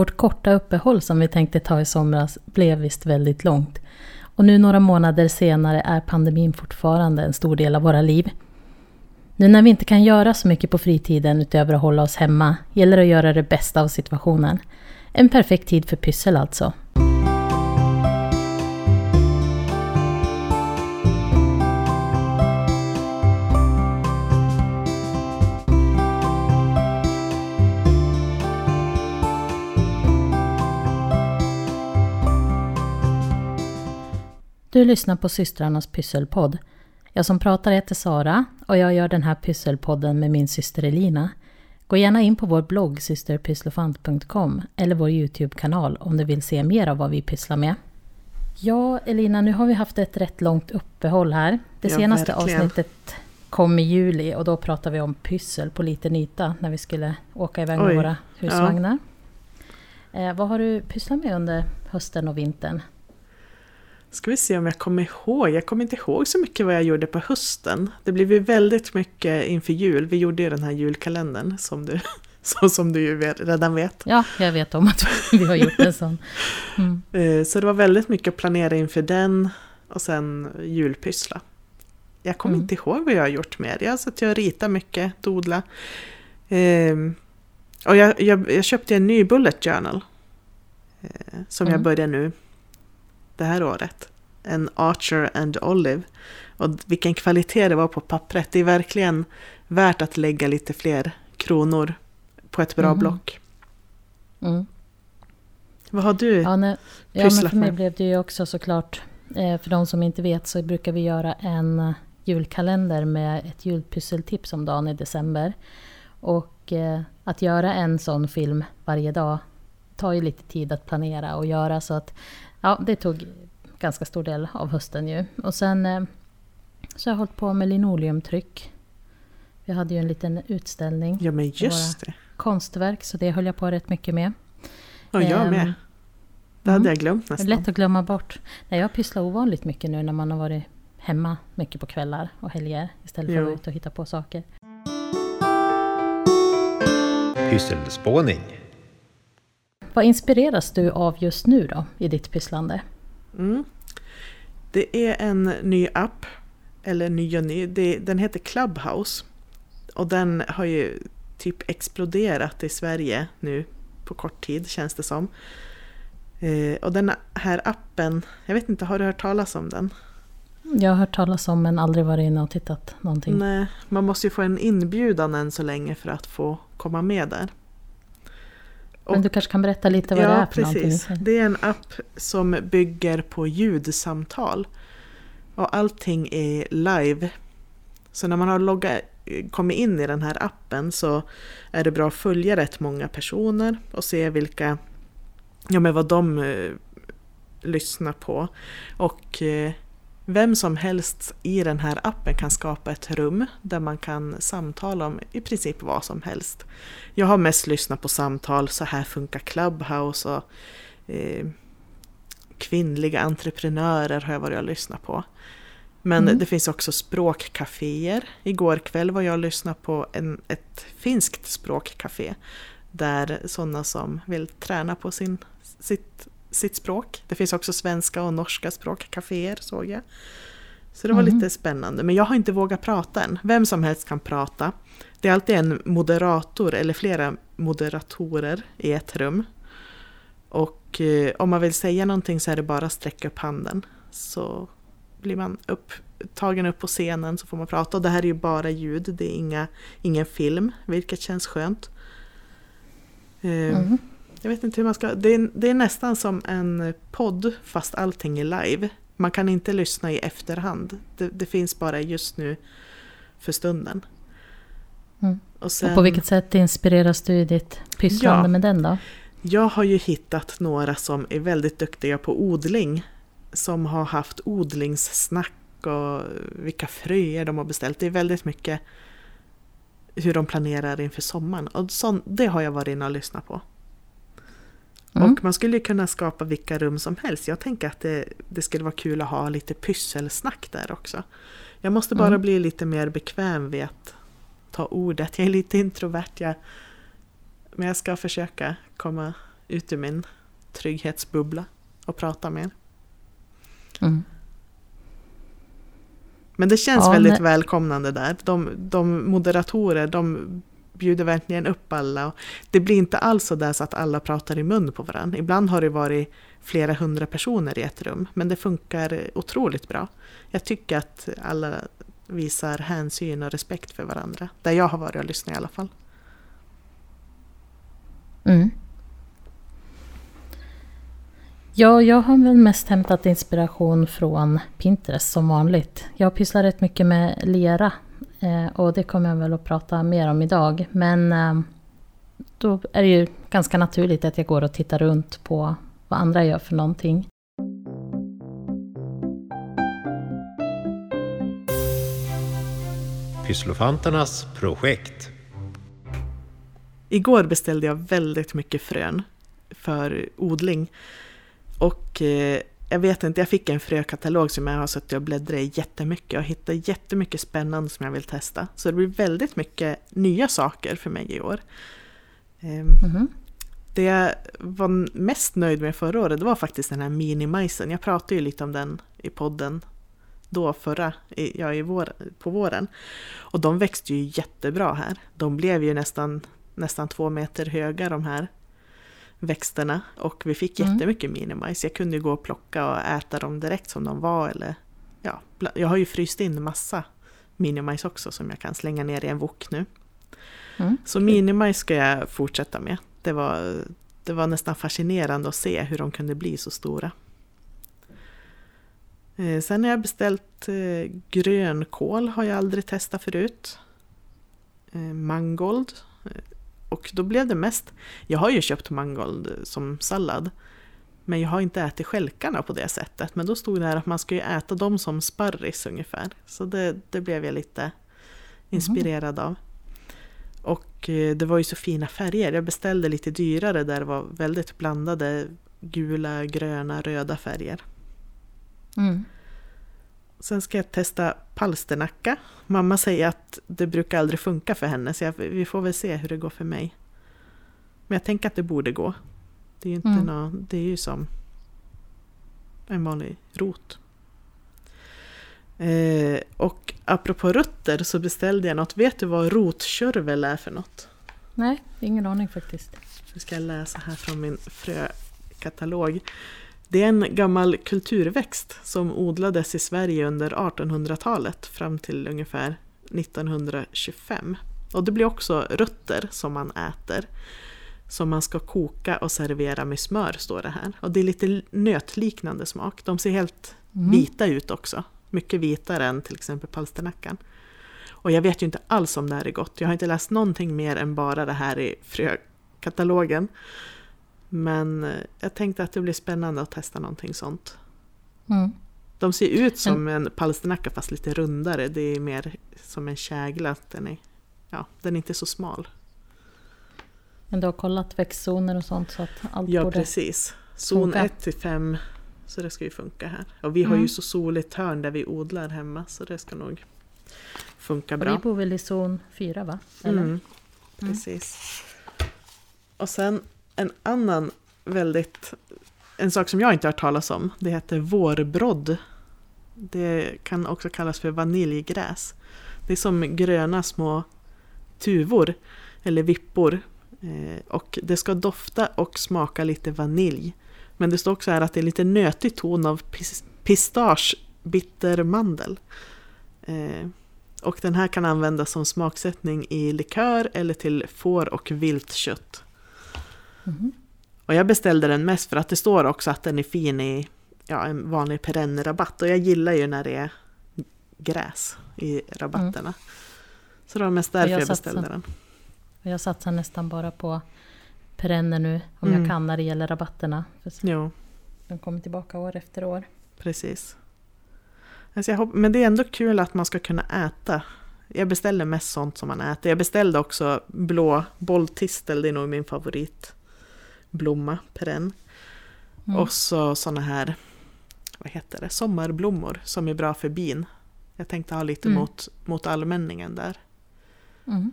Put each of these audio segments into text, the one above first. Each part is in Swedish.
Vårt korta uppehåll som vi tänkte ta i somras blev visst väldigt långt. Och nu några månader senare är pandemin fortfarande en stor del av våra liv. Nu när vi inte kan göra så mycket på fritiden utöver att hålla oss hemma gäller det att göra det bästa av situationen. En perfekt tid för pyssel alltså. Du lyssnar på systrarnas pysselpodd. Jag som pratar heter Sara och jag gör den här pysselpodden med min syster Elina. Gå gärna in på vår blogg systerpysslofant.com eller vår Youtube-kanal om du vill se mer av vad vi pysslar med. Ja, Elina, nu har vi haft ett rätt långt uppehåll här. Det Ja, senaste verkligen. avsnittet kom i juli och då pratade vi om pyssel på liten yta när vi skulle åka iväg med Oj, våra husvagnar. Eh, vad har du pysslat med under hösten och vintern? Ska vi se om jag kommer ihåg. Jag kommer inte ihåg så mycket vad jag gjorde på hösten. Det blev ju väldigt mycket inför jul. Vi gjorde ju den här julkalendern som du, så som du ju redan vet. Ja, jag vet om att vi har gjort en sån. Mm. Eh, Så det var väldigt mycket att planera inför den och sen julpyssla. Jag kommer Mm. inte ihåg vad jag har gjort mer. Jag har suttit och ritat mycket, dodla. Ehm, och jag, jag, jag köpte en ny bullet journal. eh, som jag Mm. börjar nu det här året. En Archer and Olive. Och vilken kvalitet det var på pappret. Det är verkligen värt att lägga lite fler kronor på ett bra Mhm. block. Mm. Vad har du? Ja, nej, ja, men för mig med. blev det ju också såklart, eh, för de som inte vet så brukar vi göra en julkalender med ett julpysseltips om dagen i december. Och eh, att göra en sån film varje dag tar ju lite tid att planera och göra så att ja, det tog ganska stor del av hösten ju. Och sen eh, så har jag hållit på med linoleumtryck. Vi hade ju en liten utställning, Ja men just det. konstverk, så det höll jag på rätt mycket med. Och jag Ehm, med. Det hade mm. jag glömt Det är nästan. lätt att glömma bort. Nej, jag pysslar ovanligt mycket nu när man har varit hemma mycket på kvällar och helger istället för att vara ute och hitta på saker. Pysselspåning. Vad inspireras du av just nu då i ditt pysslande? Mm. Det är en ny app, eller ny och ny, det, den heter Clubhouse. Och den har ju typ exploderat i Sverige nu på kort tid känns det som. Eh, och den här appen, jag vet inte, har du hört talas om den? Jag har hört talas om men aldrig varit inne och tittat någonting. Nej, man måste ju få en inbjudan än så länge för att få komma med där. Men du kanske kan berätta lite vad det är för precis. någonting? Det är en app som bygger på ljudsamtal. Och allting är live. Så när man har loggat, kommit in i den här appen så är det bra att följa rätt många personer och se vilka, ja men vad de eh, lyssnar på. Och eh, vem som helst i den här appen kan skapa ett rum där man kan samtala om i princip vad som helst. Jag har mest lyssnat på samtal, så här funkar Clubhouse och eh, kvinnliga entreprenörer har jag varit och lyssnat på. Men Mm. det finns också språkcaféer. Igår kväll var jag och lyssnade på en, ett finskt språkcafé. Där sådana som vill träna på sin, sitt, sitt språk. Det finns också svenska och norska språkcaféer såg jag. Så det var Mhm. lite spännande. Men jag har inte vågat prata än. Vem som helst kan prata. Det är alltid en moderator eller flera moderatorer i ett rum. Och eh, om man vill säga någonting så är det bara att sträcka upp handen. Så blir man upp, tagen upp på scenen så får man prata. Och det här är ju bara ljud, det är inga, ingen film, vilket känns skönt. Eh, Mhm. Jag vet inte hur man ska... Det är, det är nästan som en podd fast allting är live. Man kan inte lyssna i efterhand. Det, det finns bara just nu för stunden. Mm. Och sen, Och på vilket sätt inspireras du i ditt pysslande Ja. med den då? Jag har ju hittat några som är väldigt duktiga på odling. Som har haft odlingssnack och vilka fröer de har beställt. Det är väldigt mycket hur de planerar inför sommaren. Och sånt, det har jag varit inne och lyssnat på. Mm. Och man skulle ju kunna skapa vilka rum som helst. Jag tänker att det, det skulle vara kul att ha lite pysselsnack där också. Jag måste bara Mm. bli lite mer bekväm vid att ta ordet. Jag är lite introvert. Jag, men jag ska försöka komma ut ur min trygghetsbubbla och prata mer. Mm. Men det känns Ja, väldigt nej. välkomnande där. De, de moderatorer, de bjuder verkligen upp alla. Och det blir inte alls så där så att alla pratar i mun på varandra. Ibland har det varit flera hundra personer i ett rum, men det funkar otroligt bra. Jag tycker att alla visar hänsyn och respekt för varandra. Där jag har varit och lyssnat i alla fall. Mm. Ja, jag har väl mest hämtat inspiration från Pinterest som vanligt. Jag pysslar rätt mycket med lera och det kommer jag väl att prata mer om idag. Men eh, då är det ju ganska naturligt att jag går och tittar runt på vad andra gör för någonting. Pysslofanternas projekt. Igår beställde jag väldigt mycket frön för odling. Och eh, jag vet inte, jag fick en frökatalog som jag har suttit och bläddrat i jättemycket och hittat jättemycket spännande som jag vill testa. Så det blir väldigt mycket nya saker för mig i år. Ehm, Mhm. Det jag var mest nöjd med förra året det var faktiskt den här minimajsen. Jag pratade ju lite om den i podden då förra, ja, i vår, på våren. Och de växte ju jättebra här. De blev ju nästan, nästan två meter höga de här växterna. Och vi fick Mm. jättemycket minimajs. Jag kunde ju gå och plocka och äta dem direkt som de var. Eller, ja, jag har ju fryst in massa minimajs också som jag kan slänga ner i en wok nu. Mm. Så minimajs ska jag fortsätta med. Det var, det var nästan fascinerande att se hur de kunde bli så stora. Eh, Sen har jag beställt eh, grönkål, har jag aldrig testat förut. Eh, Mangold. Och då blev det mest, jag har ju köpt mangold som sallad. Men jag har inte ätit stjälkarna på det sättet. Men då stod det här att man ska ju äta dem som sparris ungefär. Så det, det blev jag lite inspirerad av. Och eh, det var ju så fina färger. Jag beställde lite dyrare där det var väldigt blandade gula, gröna, röda färger. Mm. Sen ska jag testa palsternacka. Mamma säger att det brukar aldrig funka för henne så jag, vi får väl se hur det går för mig. Men jag tänker att det borde gå. Det är ju, inte Mm. nå, det är ju som en vanlig rot. Eh, och apropå rötter så beställde jag något. Vet du vad rotkörvel är för något? Nej, ingen aning faktiskt. Nu ska jag läsa här från min frökatalog. Det är en gammal kulturväxt som odlades i Sverige under 1800-talet fram till ungefär 1925. Och det blir också rötter som man äter. Som man ska koka och servera med smör, står det här. Och det är lite nötliknande smak. De ser helt Mm. vita ut också. Mycket vitare än till exempel palsternackan. Och jag vet ju inte alls om det här är gott. Jag har inte läst någonting mer än bara det här i frökatalogen. Men eh, jag tänkte att det blir spännande att testa någonting sånt. Mm. De ser ut som en palsternacka fast lite rundare. Det är mer som en kägla. Den är, ja, den är inte så smal. Men du har kollat växtzoner och sånt så att allt Ja, borde... precis. Zon funka. 1 till 5. Så det ska ju funka här. Och vi har ju Mm. så soligt hörn där vi odlar hemma. Så det ska nog funka Och bra. vi bor väl i zon 4 va? Eller? Mm, precis. Och sen en annan väldigt... En sak som jag inte har hört talas om. Det heter vårbrodd. Det kan också kallas för vaniljgräs. Det är som gröna små tuvor eller vippor. Eh, och det ska dofta och smaka lite vanilj. Men det står också här att det är lite nötig ton av pis- pistage bittermandel. Eh, och den här kan användas som smaksättning i likör eller till får och viltkött. Mhm. Och jag beställde den mest för att det står också att den är fin i ja, en vanlig perennrabatt. Och jag gillar ju när det är gräs i rabatterna. Så det var mest därför jag jag, satsar- beställde den. Och Jag satsar nästan bara på perenner nu om Mm. jag kan när det gäller rabatterna. Jo, de kommer tillbaka år efter år. precis. Alltså hopp- men det är ändå kul att man ska kunna äta. Jag beställer mest sånt som man äter. Jag beställde också blå bolltistel, det är nog min favoritblomma, perenn. Mm. Och så såna här, vad heter det, sommarblommor som är bra för bin. Jag tänkte ha lite Mm. mot, mot allmänningen där. Mm.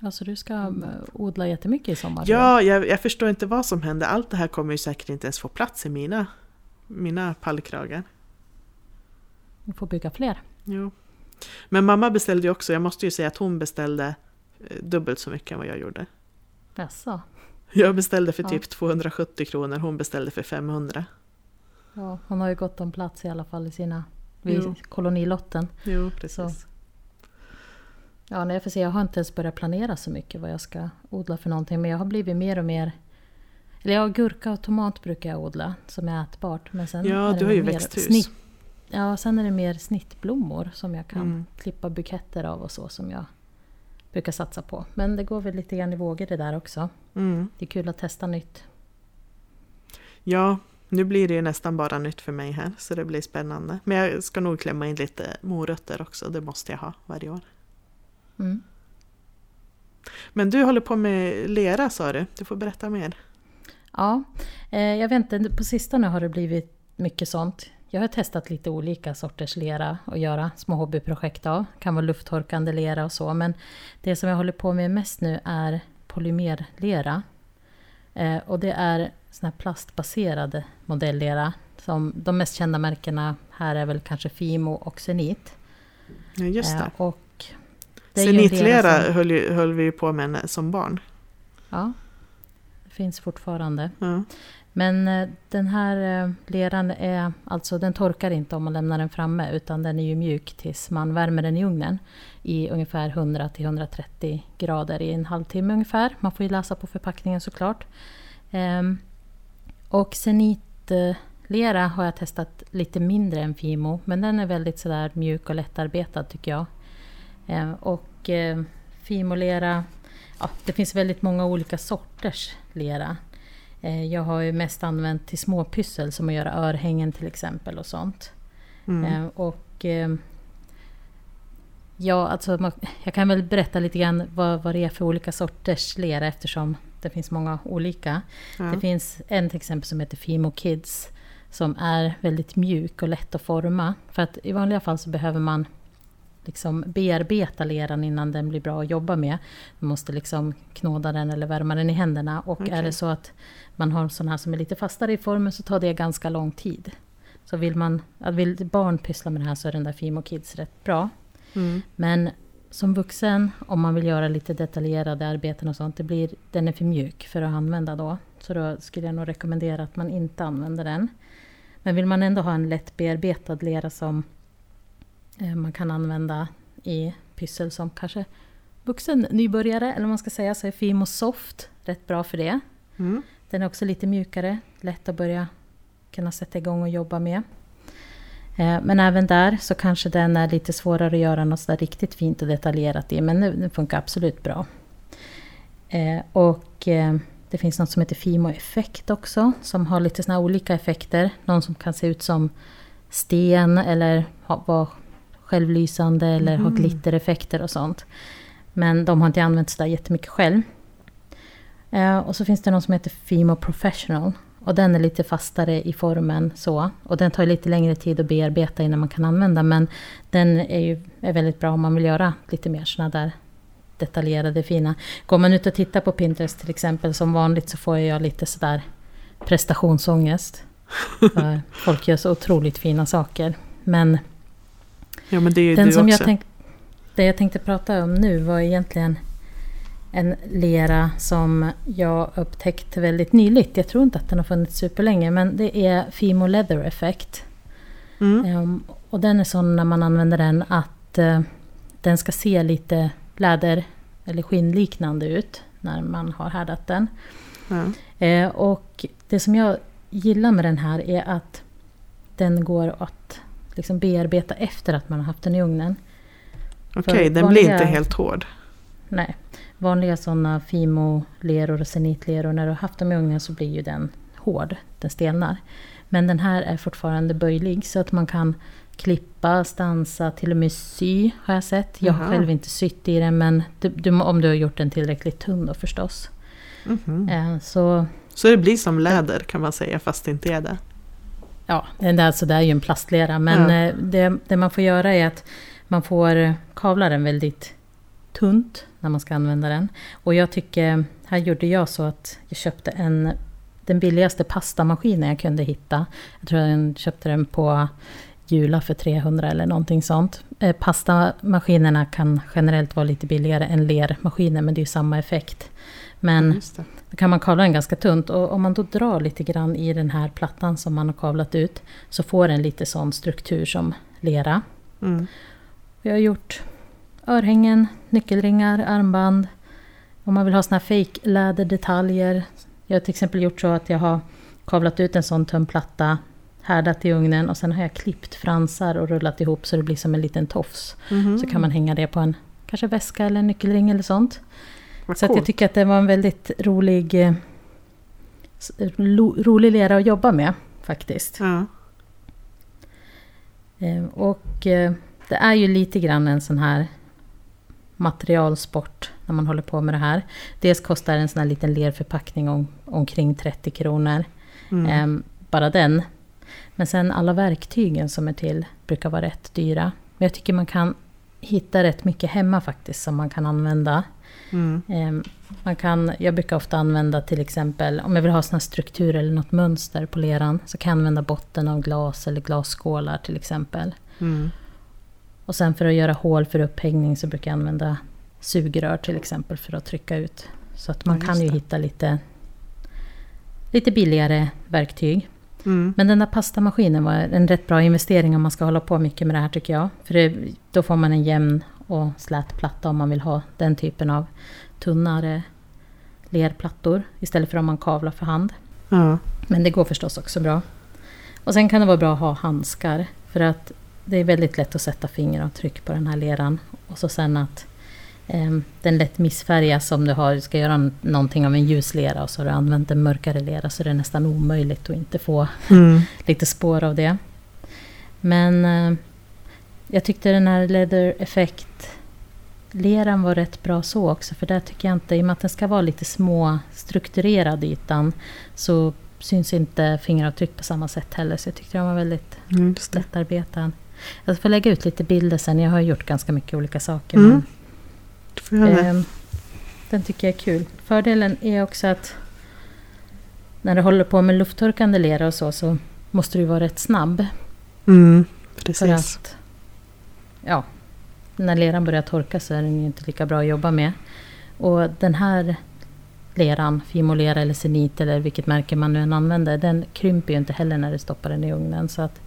Alltså du ska eh, odla jättemycket i sommar? Ja, jag, jag förstår inte vad som händer. Allt det här kommer ju säkert inte ens få plats i mina, mina pallkragar. Du får bygga fler. Jo. Men mamma beställde ju också, jag måste ju säga att hon beställde eh, dubbelt så mycket än vad jag gjorde. Jaså? Jag beställde för Ja. typ 270 kronor, hon beställde för 500. Ja, hon har ju gott om plats i alla fall i sina... Vid Jo. kolonilotten. Jo, precis. Ja, nej, jag får se. Jag har inte ens börjat planera så mycket vad jag ska odla för någonting. Men jag har blivit mer och mer... Eller ja, gurka och tomat brukar jag odla som är ätbart. Men sen Ja, är det du har ju mer växthus. Snitt, ja, sen är det mer snittblommor som jag kan Mm. klippa buketter av och så som jag brukar satsa på. Men det går väl lite grann i vågor det där också. Mm. Det är kul att testa nytt. Ja, nu blir det ju nästan bara nytt för mig här, så det blir spännande. Men jag ska nog klämma in lite morötter också, det måste jag ha varje år. Mm. Men du håller på med lera sa du, du får berätta mer. Ja, eh, jag vet inte, på sistone har det blivit mycket sånt. Jag har testat lite olika sorters lera att göra små hobbyprojekt av. kan vara lufttorkande lera och så, men det som jag håller på med mest nu är polymerlera. Eh, och det är sån här plastbaserad modelllera. Som de mest kända märkena här är väl kanske Fimo och Zenit. Ja, just Eh, det. och det Zenitlera som- höll, ju- höll vi ju på med som barn. Ja, det finns fortfarande. Ja. Men eh, den här eh, leran är, alltså den torkar inte om man lämnar den framme utan den är ju mjuk tills man värmer den i ugnen i ungefär 100-130 grader i en halvtimme ungefär. Man får ju läsa på förpackningen såklart. Ehm, och Zenit-lera har jag testat lite mindre än Fimo men den är väldigt sådär mjuk och lättarbetad tycker jag. Ehm, och eh, Fimolera, ja, det finns väldigt många olika sorters lera. Eh, Jag har ju mest använt till småpyssel som att göra örhängen till exempel och sånt. Mm. Eh, Och eh, ja, alltså jag kan väl berätta lite grann vad, vad det är för olika sorters lera eftersom det finns många olika. Ja. Det finns en till exempel som heter Fimo Kids som är väldigt mjuk och lätt att forma. För att i vanliga fall så behöver man liksom bearbeta leran innan den blir bra att jobba med. Man måste liksom knåda den eller värma den i händerna. Och Okej. är det så att man har sån här som är lite fastare i formen så tar det ganska lång tid. Så vill, man, vill barn pyssla med det här så är den där Fimo Kids rätt bra. Mm. Men som vuxen, om man vill göra lite detaljerade arbeten och sånt, det blir, den är för mjuk för att använda då. Så då skulle jag nog rekommendera att man inte använder den. Men vill man ändå ha en lätt bearbetad lera som man kan använda i pyssel som kanske vuxen nybörjare, eller man ska säga, så är Fimo Soft rätt bra för det. Mm. Den är också lite mjukare, lätt att börja kunna sätta igång och jobba med. Eh, Men även där så kanske den är lite svårare att göra något sådär riktigt fint och detaljerat i, men den funkar absolut bra. Eh, Och eh, det finns något som heter Fimo Effekt också, som har lite här olika effekter. Någon som kan se ut som sten eller ha- självlysande eller ha Mhm. glittereffekter och sånt. Men de har inte använt sådär jättemycket själv. Eh, och så finns det någon som heter Fimo Professional. Och den är lite fastare i formen så. Och den tar lite längre tid att bearbeta innan man kan använda. Men den är ju är väldigt bra om man vill göra lite mer såna där detaljerade fina. Går man ut och tittar på Pinterest till exempel som vanligt så får jag lite sådär prestationsångest. För folk gör så otroligt fina saker. Men Ja, men det är den du som också. jag tänk, det jag tänkte prata om nu var egentligen en lera som jag upptäckte väldigt nyligt. Jag tror inte att den har funnits superlänge, men det är Fimo Leather Effect. Mm. Ehm, och den är sån när man använder den att eh, den ska se lite läder eller skinnliknande ut när man har härdat den. Ja. Eh, och det som jag gillar med den här är att den går att liksom bearbeta efter att man har haft den i ugnen. Okej, den blir inte helt hård. Nej, vanliga sådana Fimo-leror och Zenit-leror, när du har haft dem i ugnen så blir ju den hård, den stelnar. Men den här är fortfarande böjlig så att man kan klippa, stansa, till och med sy har jag sett. Jag har själv inte sytt i den men du, du, om du har gjort den tillräckligt tunn då förstås. Mhm. Eh, så Så det blir som läder kan man säga, fast det inte är det. Ja, det är, alltså, det är ju en plastlera. Men Ja. eh, det, det man får göra är att man får kavla den väldigt tunt när man ska använda den. Och jag tycker, här gjorde jag så att jag köpte en, den billigaste pastamaskinen jag kunde hitta. Jag tror jag köpte den på Jula för 300 eller någonting sånt. Eh, pastamaskinerna kan generellt vara lite billigare än lermaskiner men det är ju samma effekt. Men det. då kan man kavla den ganska tunt och om man då drar lite grann i den här plattan som man har kavlat ut så får den lite sån struktur som lera. Mm. Jag har gjort örhängen, nyckelringar, armband. Om man vill ha såna här fake läderdetaljer. Jag har till exempel gjort så att jag har kavlat ut en sån tunn platta, härdat i ugnen och sen har jag klippt fransar och rullat ihop så det blir som en liten tofs. Mhm. Så kan man hänga det på en kanske väska eller en nyckelring eller sånt. Vad Så att jag tycker att det var en väldigt rolig, eh, rolig lera att jobba med faktiskt. Ja. Eh, Och eh, det är ju lite grann en sån här materialsport när man håller på med det här. Dels kostar en sån här liten lerförpackning om, omkring 30 kronor. Mm. Ehm, bara den. Men sen alla verktygen som är till brukar vara rätt dyra. Men jag tycker man kan hitta rätt mycket hemma faktiskt som man kan använda. Mm. Ehm, Man kan, jag brukar ofta använda till exempel, om jag vill ha sån struktur eller något mönster på leran, så kan jag använda botten av glas eller glasskålar till exempel. Mm. Och sen för att göra hål för upphängning så brukar jag använda sugrör till exempel för att trycka ut. Så att man Ja, kan ju hitta lite, lite billigare verktyg. Mm. Men den där pastamaskinen var en rätt bra investering om man ska hålla på mycket med det här tycker jag. För det, då får man en jämn och slät platta om man vill ha den typen av tunnare lerplattor istället för om man kavlar för hand. Ja. Men det går förstås också bra. Och sen kan det vara bra att ha handskar för att det är väldigt lätt att sätta fingeravtryck på den här leran. Och så sen att den lätt missfärgas om du har, ska göra någonting av en ljus lera och så har du använt en mörkare lera så det är nästan omöjligt att inte få Mm. lite spår av det. Men eh, jag tyckte den här Leather Effect leran var rätt bra så också. För där tycker jag inte, i och med att den ska vara lite små strukturerad ytan, så syns inte fingeravtryck på samma sätt heller. Så jag tyckte den var väldigt Mm, lättarbetad. Jag får lägga ut lite bilder sen. Jag har gjort ganska mycket olika saker. Mm. Men, Ehm, den tycker jag är kul. Fördelen är också att när du håller på med lufttorkande lera och så, så måste du vara rätt snabb. Mm. För Precis. att, ja, när leran börjar torka så är den ju inte lika bra att jobba med. Och den här leran, Fimolera eller Zenit eller vilket märke man nu än använder, den krymper ju inte heller när du stoppar den i ugnen. Så att,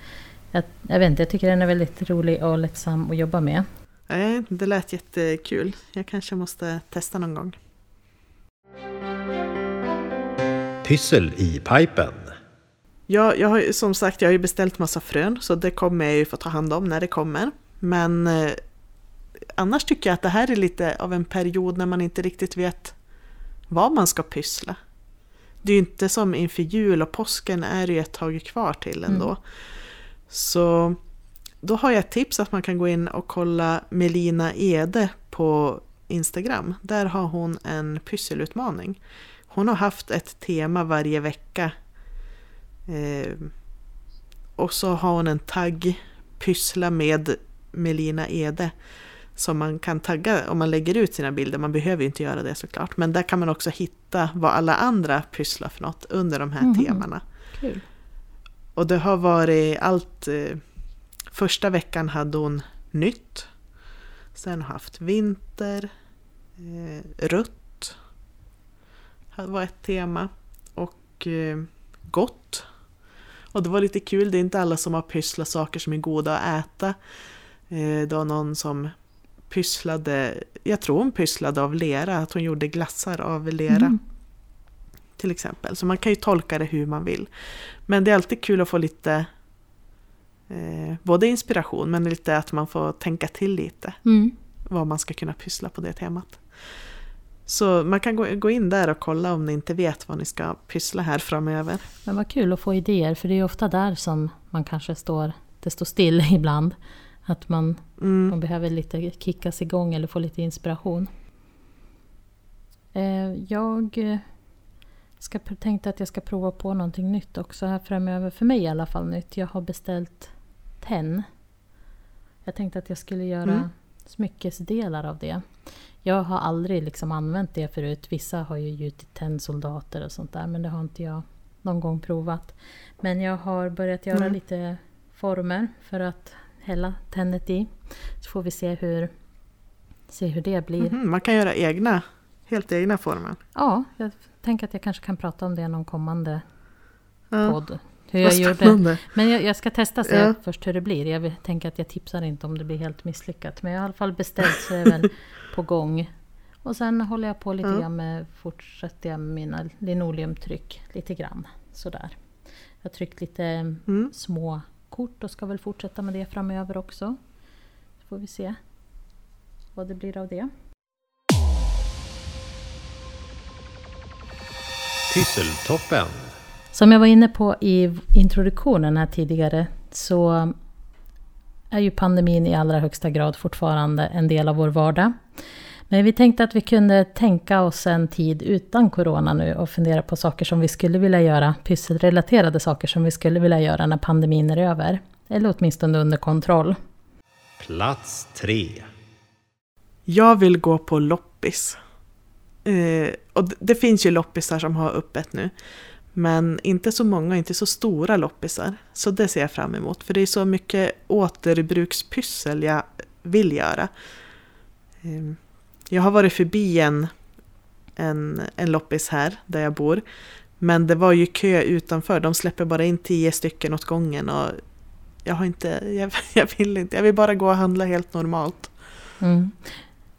jag, jag vet inte, jag tycker den är väldigt rolig och lättsam att jobba med. Nej, det lät jättekul. Jag kanske måste testa någon gång. Pyssel i pipen. Ja, jag har ju som sagt jag har ju beställt massa frön så det kommer jag ju få ta hand om när det kommer. Men eh, annars tycker jag att det här är lite av en period när man inte riktigt vet vad man ska pyssla. Det är ju inte som inför jul och påsken är det ju ett tag kvar till ändå. Mm. Så då har jag ett tips att man kan gå in och kolla Melina Ede på Instagram. Där har hon en pysselutmaning. Hon har haft ett tema varje vecka. Eh, och så har hon en tagg, pyssla med Melina Ede. Som man kan tagga om man lägger ut sina bilder. Man behöver ju inte göra det såklart. Men där kan man också hitta vad alla andra pysslar för något under de här Mhm. temana. Kul. Och det har varit allt... Eh, första veckan hade hon nytt. Sen haft vinter. Eh, rött. var ett tema. Och eh, gott. Och det var lite kul, det är inte alla som har pysslat saker som är goda att äta. Eh, det var någon som pysslade, jag tror hon pysslade av lera, att hon gjorde glassar av lera Mm. till exempel. Så man kan ju tolka det hur man vill. Men det är alltid kul att få lite eh, både inspiration men lite att man får tänka till lite Mm. vad man ska kunna pyssla på det temat. Så man kan gå, gå in där och kolla om ni inte vet vad ni ska pyssla här framöver. Men vad kul att få idéer, för det är ofta där som man kanske står, det står still ibland. Att man, Mm. man behöver lite kickas igång eller få lite inspiration. Eh, Jag eh, ska, tänkte att jag ska prova på någonting nytt också här framöver. För mig i alla fall nytt. Jag har beställt tenn. Jag tänkte att jag skulle göra Mm. smyckesdelar av det. Jag har aldrig liksom använt det förut. Vissa har ju gjutit tennsoldater och sånt där men det har inte jag någon gång provat. Men jag har börjat göra Mm. lite former för att hälla tennet i. Så får vi se hur, se hur det blir. Mhm, man kan göra egna, helt egna former. Ja, jag tänker att jag kanske kan prata om det i någon kommande Ja, podd. Hur jag gjorde. Men jag, jag ska testa se Ja. först hur det blir. Jag tänker att jag tipsar inte om det blir helt misslyckat. Men jag har i alla fall beställt så är väl på gång. Och sen håller jag på lite Ja. grann med, fortsätter jag med mina linoleumtryck lite grann. Sådär. Jag har tryckt lite Mm. små kort och ska väl fortsätta med det framöver också. Så får vi se vad det blir av det. Pysseltoppen. Som jag var inne på i introduktionen här tidigare så är ju pandemin i allra högsta grad fortfarande en del av vår vardag. Men vi tänkte att vi kunde tänka oss en tid utan corona nu och fundera på saker som vi skulle vilja göra, pysselrelaterade saker som vi skulle vilja göra när pandemin är över. Eller åtminstone under kontroll. Plats tre. Jag vill gå på loppis. Eh, och det, det finns ju loppisar som har öppet nu. Men inte så många, inte så stora loppisar. Så det ser jag fram emot. För det är så mycket återbrukspyssel jag vill göra. Ehm, jag har varit förbi en, en, en loppis här där jag bor. Men det var ju kö utanför. De släpper bara in tio stycken åt gången. Och jag har inte, jag, jag vill inte, jag vill bara gå och handla helt normalt. Mm.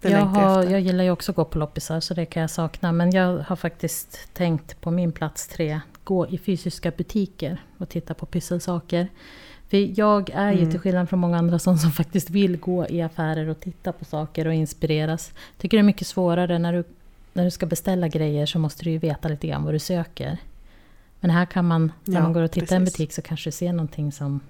Jag, har, jag gillar ju också att gå på loppisar så det kan jag sakna. Men jag har faktiskt tänkt på min plats tre, gå i fysiska butiker och titta på pysselsaker. För jag är ju Mm. till skillnad från många andra som, som faktiskt vill gå i affärer och titta på saker och inspireras. Tycker det är mycket svårare när du, när du ska beställa grejer så måste du ju veta lite grann vad du söker. Men här kan man, när Ja, man går och tittar i en butik så kanske du ser någonting som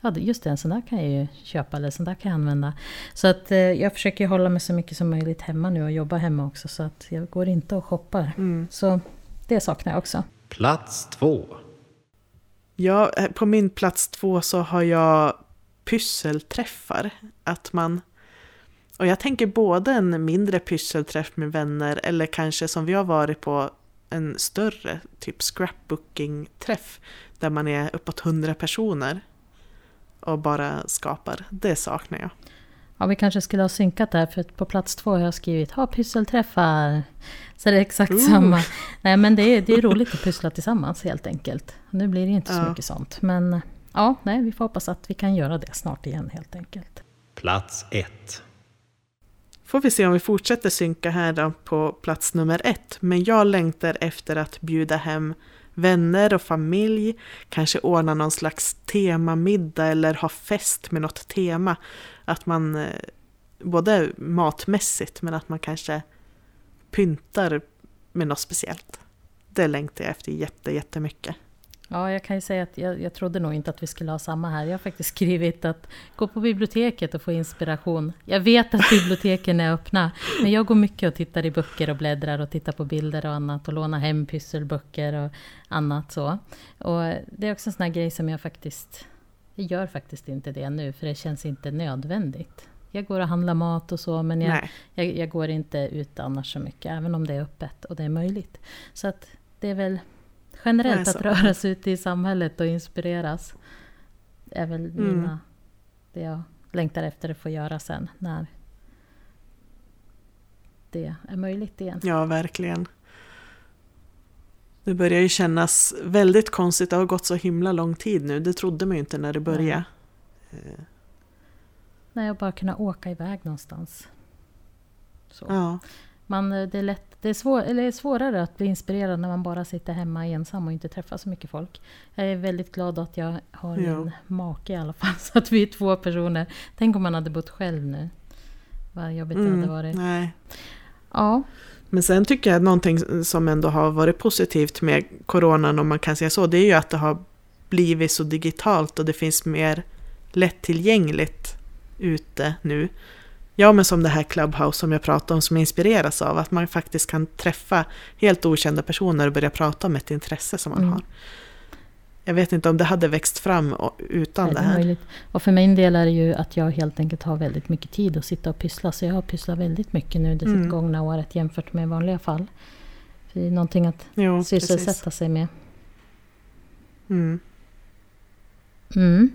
ja just det, en sån där kan jag ju köpa eller sån där kan jag använda. Så att eh, jag försöker hålla mig så mycket som möjligt hemma nu och jobba hemma också så att jag går inte och shoppar. Mm. Så det saknar jag också. Plats två. Ja, eh, på min plats två så har jag pysselträffar. Att man... Och jag tänker både en mindre pysselträff med vänner eller kanske som vi har varit på en större typ scrapbooking-träff där man är uppåt 100 personer och bara skapar. Det saknar jag. Ja, vi kanske skulle ha synkat där för att på plats två har jag skrivit ha pysselträffar. Så det är exakt Ooh. samma. Nej men det är, det är roligt att pyssla tillsammans helt enkelt. Nu blir det inte så Ja. mycket sånt. Men ja, nej, vi får hoppas att vi kan göra det snart igen helt enkelt. Plats ett. Får vi se om vi fortsätter synka här då på plats nummer ett. Men jag längtar efter att bjuda hem vänner och familj, kanske ordna någon slags temamiddag eller ha fest med något tema. Att man, eh, både matmässigt men att man kanske pyntar med något speciellt. Det längtar jag efter jätte, jättemycket. Ja, jag kan ju säga att jag, jag trodde nog inte att vi skulle ha samma här. Jag har faktiskt skrivit att gå på biblioteket och få inspiration. Jag vet att biblioteken är öppna, men jag går mycket och tittar i böcker och bläddrar och tittar på bilder och annat och lånar hem pysselböcker och annat så. Och det är också en sån här grej som jag faktiskt... Jag gör faktiskt inte det nu, för det känns inte nödvändigt. Jag går och handlar mat och så, men jag, jag, jag går inte ut annars så mycket, även om det är öppet och det är möjligt. Så att det är väl generellt Nej, att röra sig ute i samhället och inspireras. är väl Mm. mina, det jag längtar efter att få göra sen när det är möjligt igen. Ja, verkligen. Det börjar ju kännas väldigt konstigt. Det har gått så himla lång tid nu. Det trodde man ju inte när det började. Eh, När jag bara kunna åka iväg någonstans. Så. Ja, Man, eh, det, är lätt, det, är svår, eller är svårare att bli inspirerad när man bara sitter hemma ensam och inte träffar så mycket folk. Jag är väldigt glad att jag har Ja. en make i alla fall, så att vi är två personer. Tänk om man hade bott själv nu. Vad jobbigt det hade mm, varit. nej. Ja, Men sen tycker jag någonting som ändå har varit positivt med coronan, om man kan säga så, det är ju att det har blivit så digitalt och det finns mer lättillgängligt ute nu. Ja, men som det här Clubhouse som jag pratade om, som inspireras av att man faktiskt kan träffa helt okända personer och börja prata om ett intresse som man Mm. har. jag vet inte om det hade växt fram utan Nej, det det är här. möjligt. Och för min del är det ju att jag helt enkelt har väldigt mycket tid att sitta och pyssla. Så jag har pysslat väldigt mycket nu det Mm. gångna året jämfört med vanliga fall. För det är någonting att Jo, sysselsätta precis. sig med. Mm. Mm.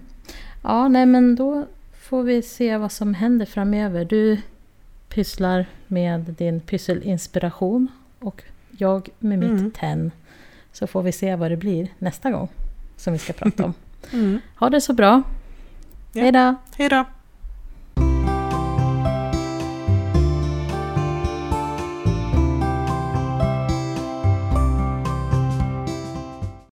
Ja, nej men då får vi se vad som händer framöver. Du pysslar med din pysselinspiration och jag med mitt Mm. tenn. Så får vi se vad det blir nästa gång som vi ska prata om. Mm. Ha det så bra. Ja. Hej då! Hej då!